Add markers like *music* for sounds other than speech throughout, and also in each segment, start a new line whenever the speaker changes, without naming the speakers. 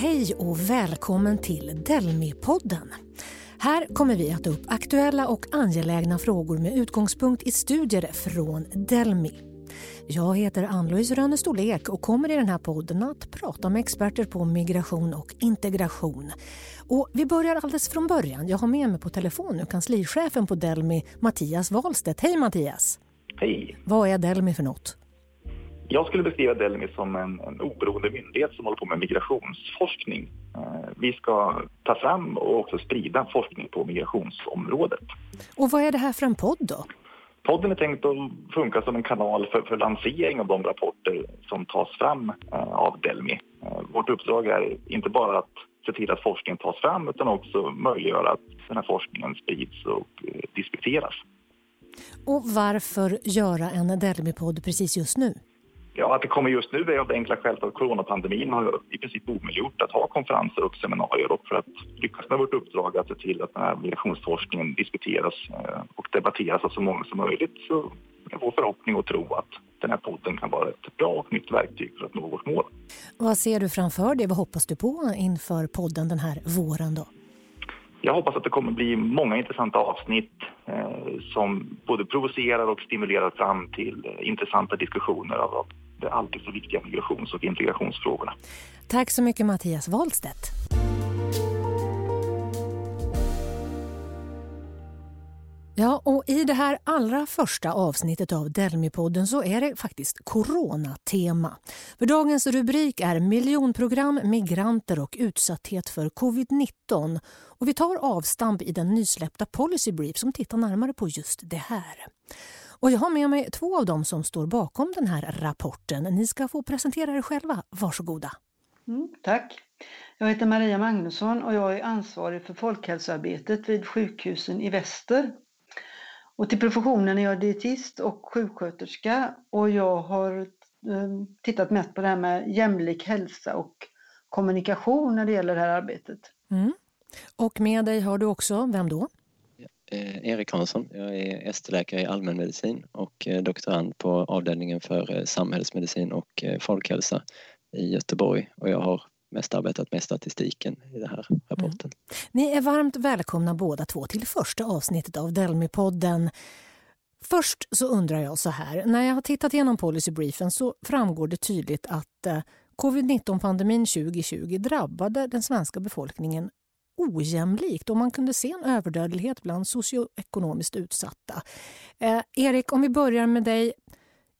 Hej och välkommen till Delmi-podden. Här kommer vi att ta upp aktuella och angelägna frågor med utgångspunkt i studier från Delmi. Jag heter Ann-Louise Rönnestål och kommer i den här podden att prata med experter på migration och integration. Och vi börjar alldeles från början. Jag har med mig på telefon nu kanslichefen på Delmi, Mattias Wahlstedt. Hej Mattias!
Hej!
Vad är Delmi för något?
Jag skulle beskriva Delmi som en, en oberoende myndighet som håller på med migrationsforskning. Eh, vi ska ta fram och också sprida forskning på migrationsområdet.
Och vad är det här för en podd då?
Podden är tänkt att funka som en kanal för, för lansering av de rapporter som tas fram eh, av Delmi. Eh, vårt uppdrag är inte bara att se till att forskningen tas fram utan också möjliggöra att den här forskningen sprids och diskuteras.
Och varför göra en Delmi-podd precis just nu?
Ja, att det kommer just nu är av det enkla skälet att coronapandemin har i princip omöjliggjort att ha konferenser och seminarier och för att lyckas med vårt uppdrag att se till att den här migrationsforskningen diskuteras eh, och debatteras av så många som möjligt så är vår förhoppning och tro att den här podden kan vara ett bra och nytt verktyg för att nå vårt mål.
Vad ser du framför dig? Vad hoppas du på inför podden den här våren då?
Jag hoppas att det kommer bli många intressanta avsnitt eh, som både provocerar och stimulerar fram till eh, intressanta diskussioner av de alltid så viktiga migrations och integrationsfrågorna.
Tack så mycket Mattias Wahlstedt. Ja, och i det här allra första avsnittet av Delmi-podden så är det faktiskt coronatema. För dagens rubrik är miljonprogram, migranter och utsatthet för covid-19. Och vi tar avstamp i den nysläppta Policy Brief som tittar närmare på just det här. Och jag har med mig två av dem som står bakom den här rapporten. Ni ska få presentera er själva. Varsågoda.
Mm, tack. Jag heter Maria Magnusson och jag är ansvarig för folkhälsoarbetet vid sjukhusen i väster. Och till professionen är jag dietist och sjuksköterska och jag har eh, tittat mest på det här med jämlik hälsa och kommunikation när det gäller det här arbetet.
Mm. Och med dig har du också, vem då?
Eh, Erik Hansson. Jag är ST-läkare i allmänmedicin och eh, doktorand på avdelningen för eh, samhällsmedicin och eh, folkhälsa i Göteborg och jag har mest arbetat med statistiken i den här rapporten. Mm.
Ni är varmt välkomna båda två till första avsnittet av Delmi-podden. Först så undrar jag så här, när jag har tittat igenom policybriefen så framgår det tydligt att eh, covid-19-pandemin 2020 drabbade den svenska befolkningen ojämlikt och man kunde se en överdödlighet bland socioekonomiskt utsatta. Eh, Erik, om vi börjar med dig.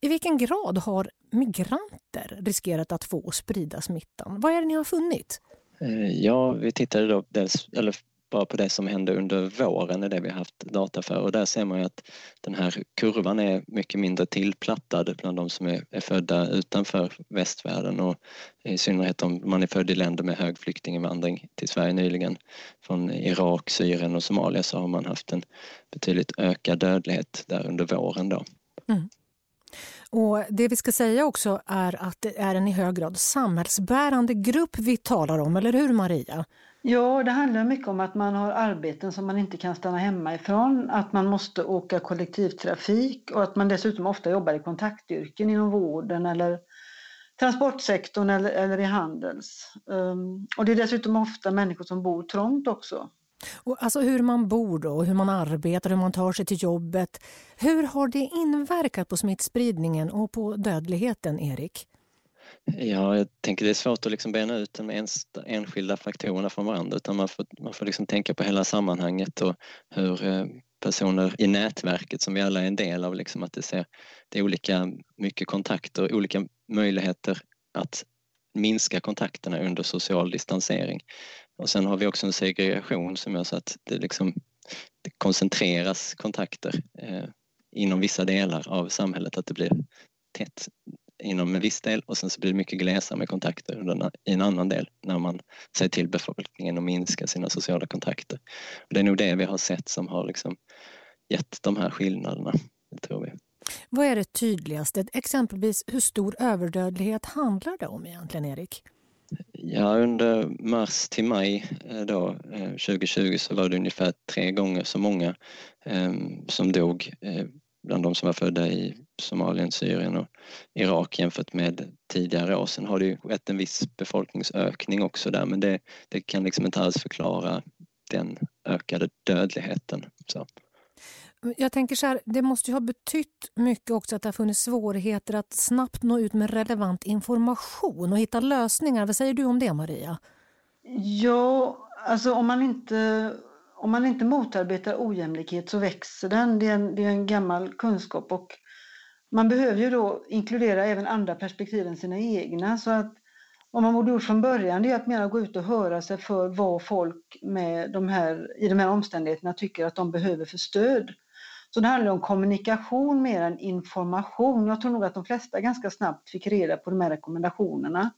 I vilken grad har migranter riskerat att få och sprida smittan? Vad är det ni har funnit?
Eh, ja, vi tittade då dels, eller bara på det som hände under våren är det vi haft data för och där ser man ju att den här kurvan är mycket mindre tillplattad bland de som är, är födda utanför västvärlden och i synnerhet om man är född i länder med hög flyktinginvandring till Sverige nyligen från Irak, Syrien och Somalia så har man haft en betydligt ökad dödlighet där under våren då. Mm.
Och Det vi ska säga också är att det är en i hög grad samhällsbärande grupp vi talar om, eller hur Maria?
Ja, det handlar mycket om att man har arbeten som man inte kan stanna hemma ifrån, att man måste åka kollektivtrafik och att man dessutom ofta jobbar i kontaktyrken inom vården eller transportsektorn eller, eller i handels. Um, och det är dessutom ofta människor som bor trångt också.
Och alltså hur man bor då, hur man arbetar, hur man tar sig till jobbet. Hur har det inverkat på smittspridningen och på dödligheten, Erik?
Ja, jag tänker det är svårt att liksom bena ut de enskilda faktorerna från varandra utan man får, man får liksom tänka på hela sammanhanget och hur eh, personer i nätverket som vi alla är en del av, liksom att det, ser, det är olika mycket kontakter, olika möjligheter att minska kontakterna under social distansering. Och sen har vi också en segregation som gör så att det, liksom, det koncentreras kontakter eh, inom vissa delar av samhället, att det blir tätt inom en viss del och sen så blir det mycket glesare med kontakter i en annan del när man säger till befolkningen att minska sina sociala kontakter. Och det är nog det vi har sett som har liksom gett de här skillnaderna, det tror vi.
Vad är det tydligaste? Exempelvis hur stor överdödlighet handlar det om egentligen, Erik?
Ja, under mars till maj eh, då, eh, 2020 så var det ungefär tre gånger så många eh, som dog eh, bland de som var födda i Somalien, Syrien och Irak jämfört med tidigare år. Sen har det ju skett en viss befolkningsökning också där men det, det kan liksom inte alls förklara den ökade dödligheten. Så.
Jag tänker så här, det måste ju ha betytt mycket också att det har funnits svårigheter att snabbt nå ut med relevant information och hitta lösningar. Vad säger du om det Maria?
Ja, alltså om man inte, om man inte motarbetar ojämlikhet så växer den. Det är en, det är en gammal kunskap och man behöver ju då inkludera även andra perspektiv än sina egna. Så att vad man borde gjort från början är att mera gå ut och höra sig för vad folk med de här, i de här omständigheterna tycker att de behöver för stöd. Så det handlar om kommunikation mer än information. Jag tror nog att de flesta ganska snabbt fick reda på de här rekommendationerna.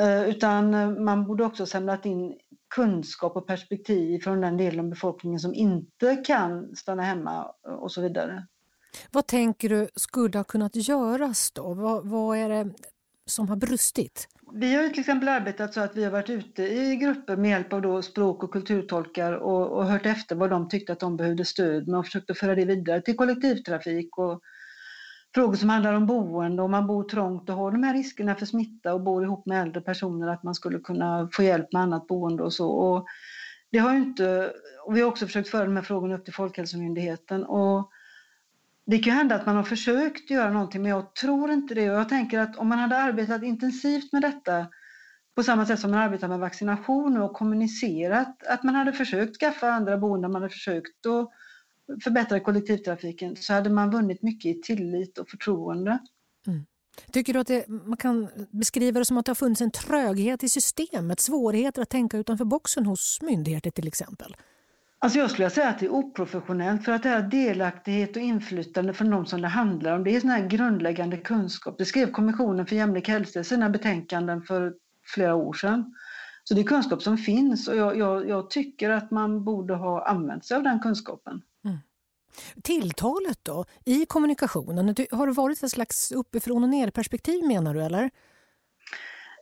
Eh, utan eh, man borde också samlat in kunskap och perspektiv från den delen av befolkningen som inte kan stanna hemma eh, och så vidare.
Vad tänker du skulle ha kunnat göras då? Vad, vad är det som har brustit?
Vi har till exempel arbetat så att vi har varit ute i grupper med hjälp av då språk och kulturtolkar och, och hört efter vad de tyckte att de behövde stöd med och försökt att föra det vidare till kollektivtrafik och frågor som handlar om boende, om man bor trångt och har de här riskerna för smitta och bor ihop med äldre personer, att man skulle kunna få hjälp med annat boende och så. Och det har inte, och vi har också försökt föra de här frågorna upp till Folkhälsomyndigheten. Och det kan hända att man har försökt göra någonting men jag tror inte det. Och jag tänker att om man hade arbetat intensivt med detta på samma sätt som man arbetar med vaccination och kommunicerat att man hade försökt skaffa andra boenden, man hade försökt att förbättra kollektivtrafiken så hade man vunnit mycket i tillit och förtroende.
Mm. Tycker du att det, man kan beskriva det som att det har funnits en tröghet i systemet, svårigheter att tänka utanför boxen hos myndigheter till exempel?
Alltså jag skulle säga att det är oprofessionellt för att det här delaktighet och inflytande från de som det handlar om, det är sån här grundläggande kunskap. Det skrev Kommissionen för jämlik hälsa i sina betänkanden för flera år sedan. Så det är kunskap som finns och jag, jag, jag tycker att man borde ha använt sig av den kunskapen. Mm.
Tilltalet då, i kommunikationen, har det varit ett slags uppifrån och ner perspektiv menar du eller?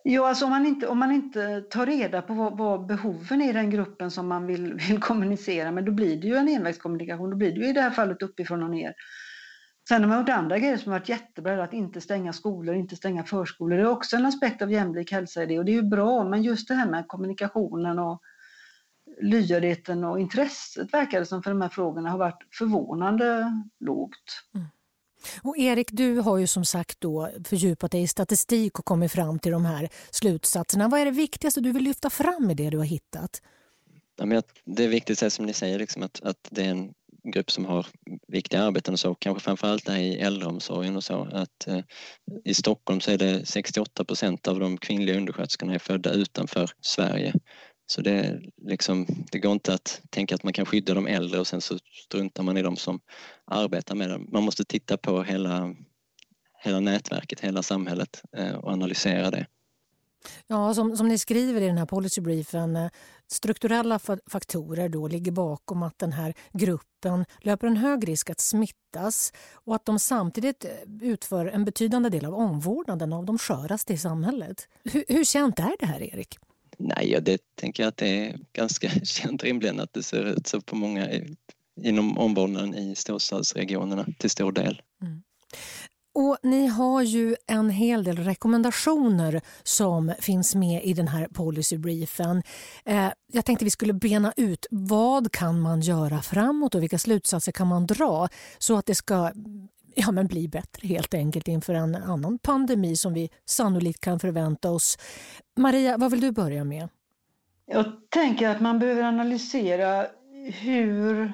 Jo, alltså om man inte, om man inte tar reda på vad, vad behoven är i den gruppen som man vill, *laughs* vill kommunicera med, då blir det ju en envägskommunikation. Då blir det ju i det här fallet uppifrån och ner. Sen har man gjort andra grejer som har varit jättebra, att inte stänga skolor, inte stänga förskolor. Det är också en aspekt av jämlik hälsa i det och det är ju bra, men just det här med kommunikationen och lyhördheten och intresset verkar det som för de här frågorna har varit förvånande lågt. Mm.
Och Erik, du har ju som sagt då fördjupat dig i statistik och kommit fram till de här slutsatserna. Vad är det viktigaste du vill lyfta fram i det du har hittat?
Ja, men det är viktigt, som ni säger, liksom att, att det är en grupp som har viktiga arbeten och så, kanske framförallt i äldreomsorgen och så. Att, eh, I Stockholm så är det 68 procent av de kvinnliga undersköterskorna är födda utanför Sverige så det, liksom, det går inte att tänka att man kan skydda de äldre och sen så struntar man i de som arbetar med det. Man måste titta på hela, hela nätverket, hela samhället eh, och analysera det.
Ja, som, som ni skriver i den här policybriefen, eh, strukturella faktorer då ligger bakom att den här gruppen löper en hög risk att smittas och att de samtidigt eh, utför en betydande del av omvårdnaden av de sköraste i samhället. Hur, hur känt är det här, Erik?
Nej, det tänker jag att det är ganska *laughs* känt rimligen att det ser ut så på många inom omvårdnaden i storstadsregionerna till stor del. Mm.
Och Ni har ju en hel del rekommendationer som finns med i den här policybriefen. Eh, jag tänkte vi skulle bena ut vad kan man göra framåt och vilka slutsatser kan man dra så att det ska ja, men bli bättre helt enkelt inför en annan pandemi som vi sannolikt kan förvänta oss. Maria, vad vill du börja med?
Jag tänker att man behöver analysera hur,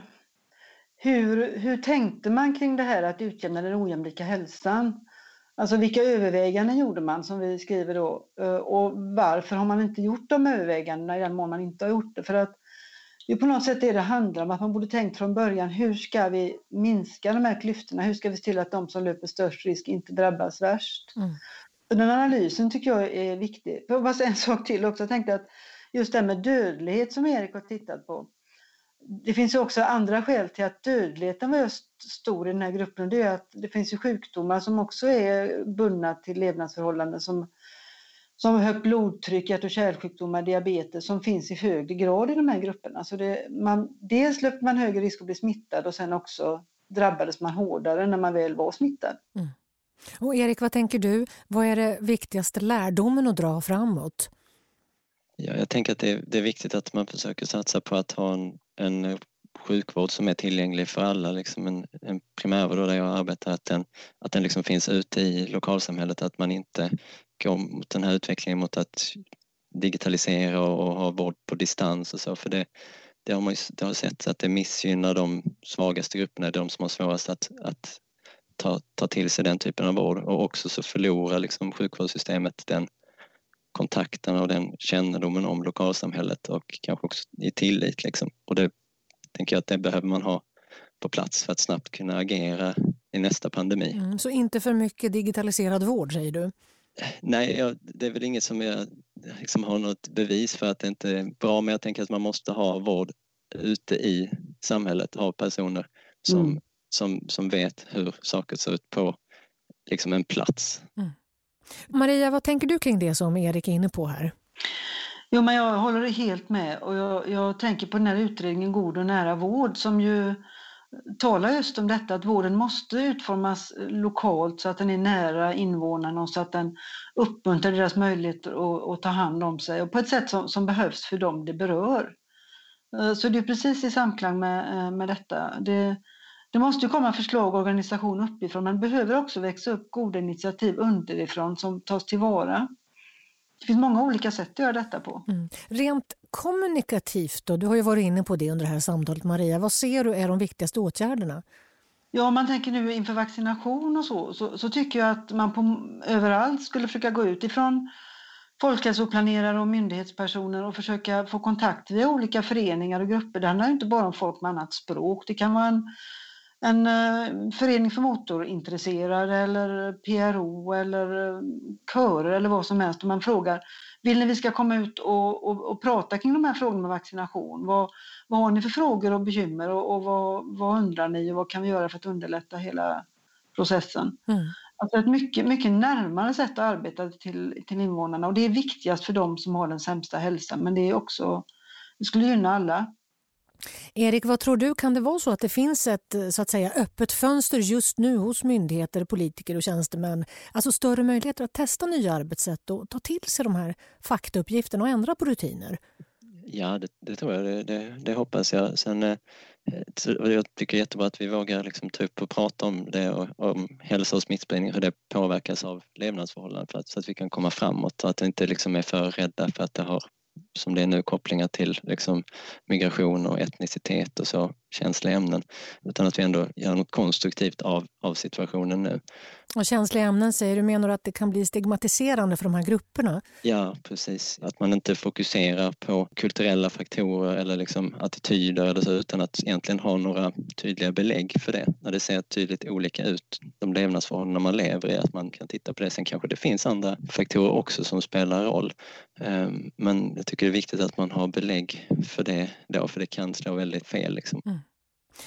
hur, hur tänkte man kring det här att utjämna den ojämlika hälsan? Alltså vilka överväganden gjorde man som vi skriver då eh, och varför har man inte gjort de övervägandena i den mån man inte har gjort det? För att det är på något sätt det det handlar om, att man borde tänkt från början hur ska vi minska de här klyftorna? Hur ska vi se till att de som löper störst risk inte drabbas värst? Mm. Den analysen tycker jag är viktig. Fast en sak till också, jag tänkte att just det med dödlighet som Erik har tittat på. Det finns ju också andra skäl till att dödligheten var stor i den här gruppen. Det är att det finns ju sjukdomar som också är bundna till levnadsförhållanden som som högt blodtryck, hjärt och kärlsjukdomar, diabetes som finns i högre grad i de här grupperna. Så det, man, dels löper man högre risk att bli smittad och sen också drabbades man hårdare när man väl var smittad. Mm.
Och Erik, vad tänker du? Vad är det viktigaste lärdomen att dra framåt?
Ja, jag tänker att det är, det är viktigt att man försöker satsa på att ha en, en sjukvård som är tillgänglig för alla, liksom en, en primärvård där jag arbetar, att den, att den liksom finns ute i lokalsamhället, att man inte går mot den här utvecklingen mot att digitalisera och ha vård på distans och så, för det, det har man ju det har sett att det missgynnar de svagaste grupperna, de som har svårast att, att ta, ta till sig den typen av vård och också så förlorar liksom sjukvårdssystemet den kontakten och den kännedomen om lokalsamhället och kanske också i tillit. Liksom. Och det tänker jag att det behöver man ha på plats för att snabbt kunna agera i nästa pandemi.
Mm, så inte för mycket digitaliserad vård säger du?
Nej, jag, det är väl inget som jag liksom har något bevis för att det inte är bra men jag tänker att man måste ha vård ute i samhället, ha personer som, mm. som, som vet hur saker ser ut på liksom en plats. Mm.
Maria, vad tänker du kring det som Erik är inne på här?
Jo, men jag håller helt med och jag, jag tänker på den här utredningen God och nära vård som ju talar just om detta att vården måste utformas eh, lokalt så att den är nära invånarna och så att den uppmuntrar deras möjligheter att, att ta hand om sig och på ett sätt som, som behövs för dem det berör. Eh, så det är precis i samklang med, eh, med detta. Det, det måste komma förslag och organisation uppifrån men det behöver också växa upp goda initiativ underifrån som tas tillvara. Det finns många olika sätt att göra detta på. Mm.
Rent kommunikativt då, du har ju varit inne på det under det här samtalet Maria, vad ser du är de viktigaste åtgärderna?
Ja, om man tänker nu inför vaccination och så, så, så tycker jag att man på, överallt skulle försöka gå ut ifrån folkhälsoplanerare och myndighetspersoner och försöka få kontakt via olika föreningar och grupper. Det handlar inte bara om folk med annat språk. Det kan vara en en uh, förening för motorintresserade eller PRO eller uh, körer eller vad som helst. Och man frågar, vill ni vi ska komma ut och, och, och prata kring de här frågorna med vaccination? Vad, vad har ni för frågor och bekymmer och, och vad, vad, undrar ni och vad kan vi göra för att underlätta hela processen? Mm. Alltså ett mycket, mycket närmare sätt att arbeta till, till invånarna och det är viktigast för dem som har den sämsta hälsan men det är också, det skulle gynna alla.
Erik, vad tror du? Kan det vara så att det finns ett eh, så att säga, öppet fönster just nu hos myndigheter, politiker och tjänstemän? Alltså större möjligheter att testa nya arbetssätt och ta till sig de här faktauppgifterna och ändra på rutiner?
Ja, det, det tror jag. Det, det, det, hoppas jag. Sen, eh, jag tycker det är jättebra att vi vågar liksom ta upp och prata om det och om hälsa och smittspridning, hur det påverkas av levnadsförhållanden för att, så att vi kan komma framåt och att vi inte liksom är för rädda för att det har som det är nu kopplingar till liksom, migration och etnicitet och så känsliga ämnen utan att vi ändå gör något konstruktivt av, av situationen nu.
Och känsliga ämnen säger du, menar att det kan bli stigmatiserande för de här grupperna?
Ja, precis. Att man inte fokuserar på kulturella faktorer eller liksom attityder eller så, utan att egentligen ha några tydliga belägg för det. När det ser tydligt olika ut, de levnadsförhållanden man lever i, att man kan titta på det. Sen kanske det finns andra faktorer också som spelar roll. Ehm, men jag tycker det är viktigt att man har belägg för det då, för det kan slå väldigt fel. Liksom. Mm.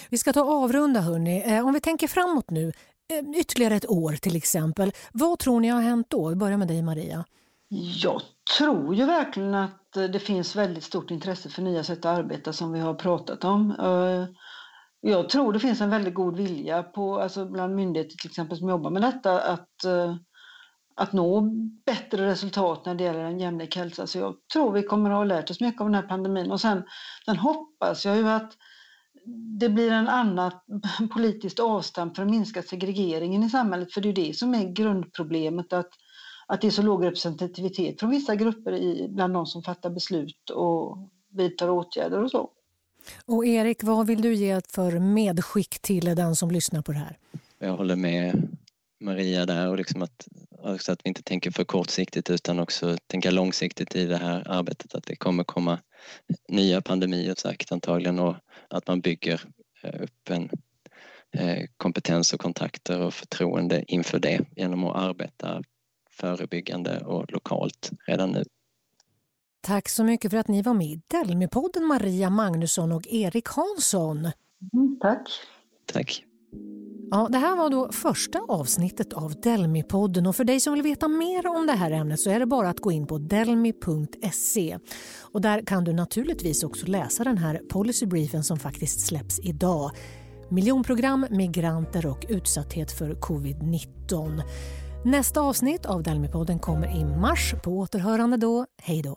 Vi ska ta avrunda hörni. Eh, om vi tänker framåt nu, eh, ytterligare ett år till exempel. Vad tror ni har hänt då? Vi börjar med dig Maria.
Jag tror ju verkligen att eh, det finns väldigt stort intresse för nya sätt att arbeta som vi har pratat om. Jag tror det finns en väldigt god vilja på, alltså bland myndigheter till exempel som jobbar med detta att, att nå bättre resultat när det gäller en jämlik hälsa. Så jag tror vi kommer att ha lärt oss mycket av den här pandemin och sen, sen hoppas jag ju att det blir en annat *laughs* politiskt avstamp för att minska segregeringen i samhället. För det är det som är grundproblemet, att, att det är så låg representativitet från vissa grupper i, bland de som fattar beslut och vidtar åtgärder och så.
Och Erik, vad vill du ge för medskick till den som lyssnar på det här?
Jag håller med Maria där och liksom att, också att vi inte tänker för kortsiktigt utan också tänka långsiktigt i det här arbetet att det kommer komma nya pandemier säkert antagligen och att man bygger eh, upp en eh, kompetens och kontakter och förtroende inför det genom att arbeta förebyggande och lokalt redan nu.
Tack så mycket för att ni var med i Delmi-podden Maria Magnusson och Erik Hansson.
Mm, tack.
Tack.
Ja, det här var då första avsnittet av Delmi-podden och för dig som vill veta mer om det här ämnet så är det bara att gå in på delmi.se. Och där kan du naturligtvis också läsa den här policybriefen som faktiskt släpps idag. miljonprogram, migranter och utsatthet för covid-19. Nästa avsnitt av Delmipodden kommer i mars. På återhörande då. Hej då!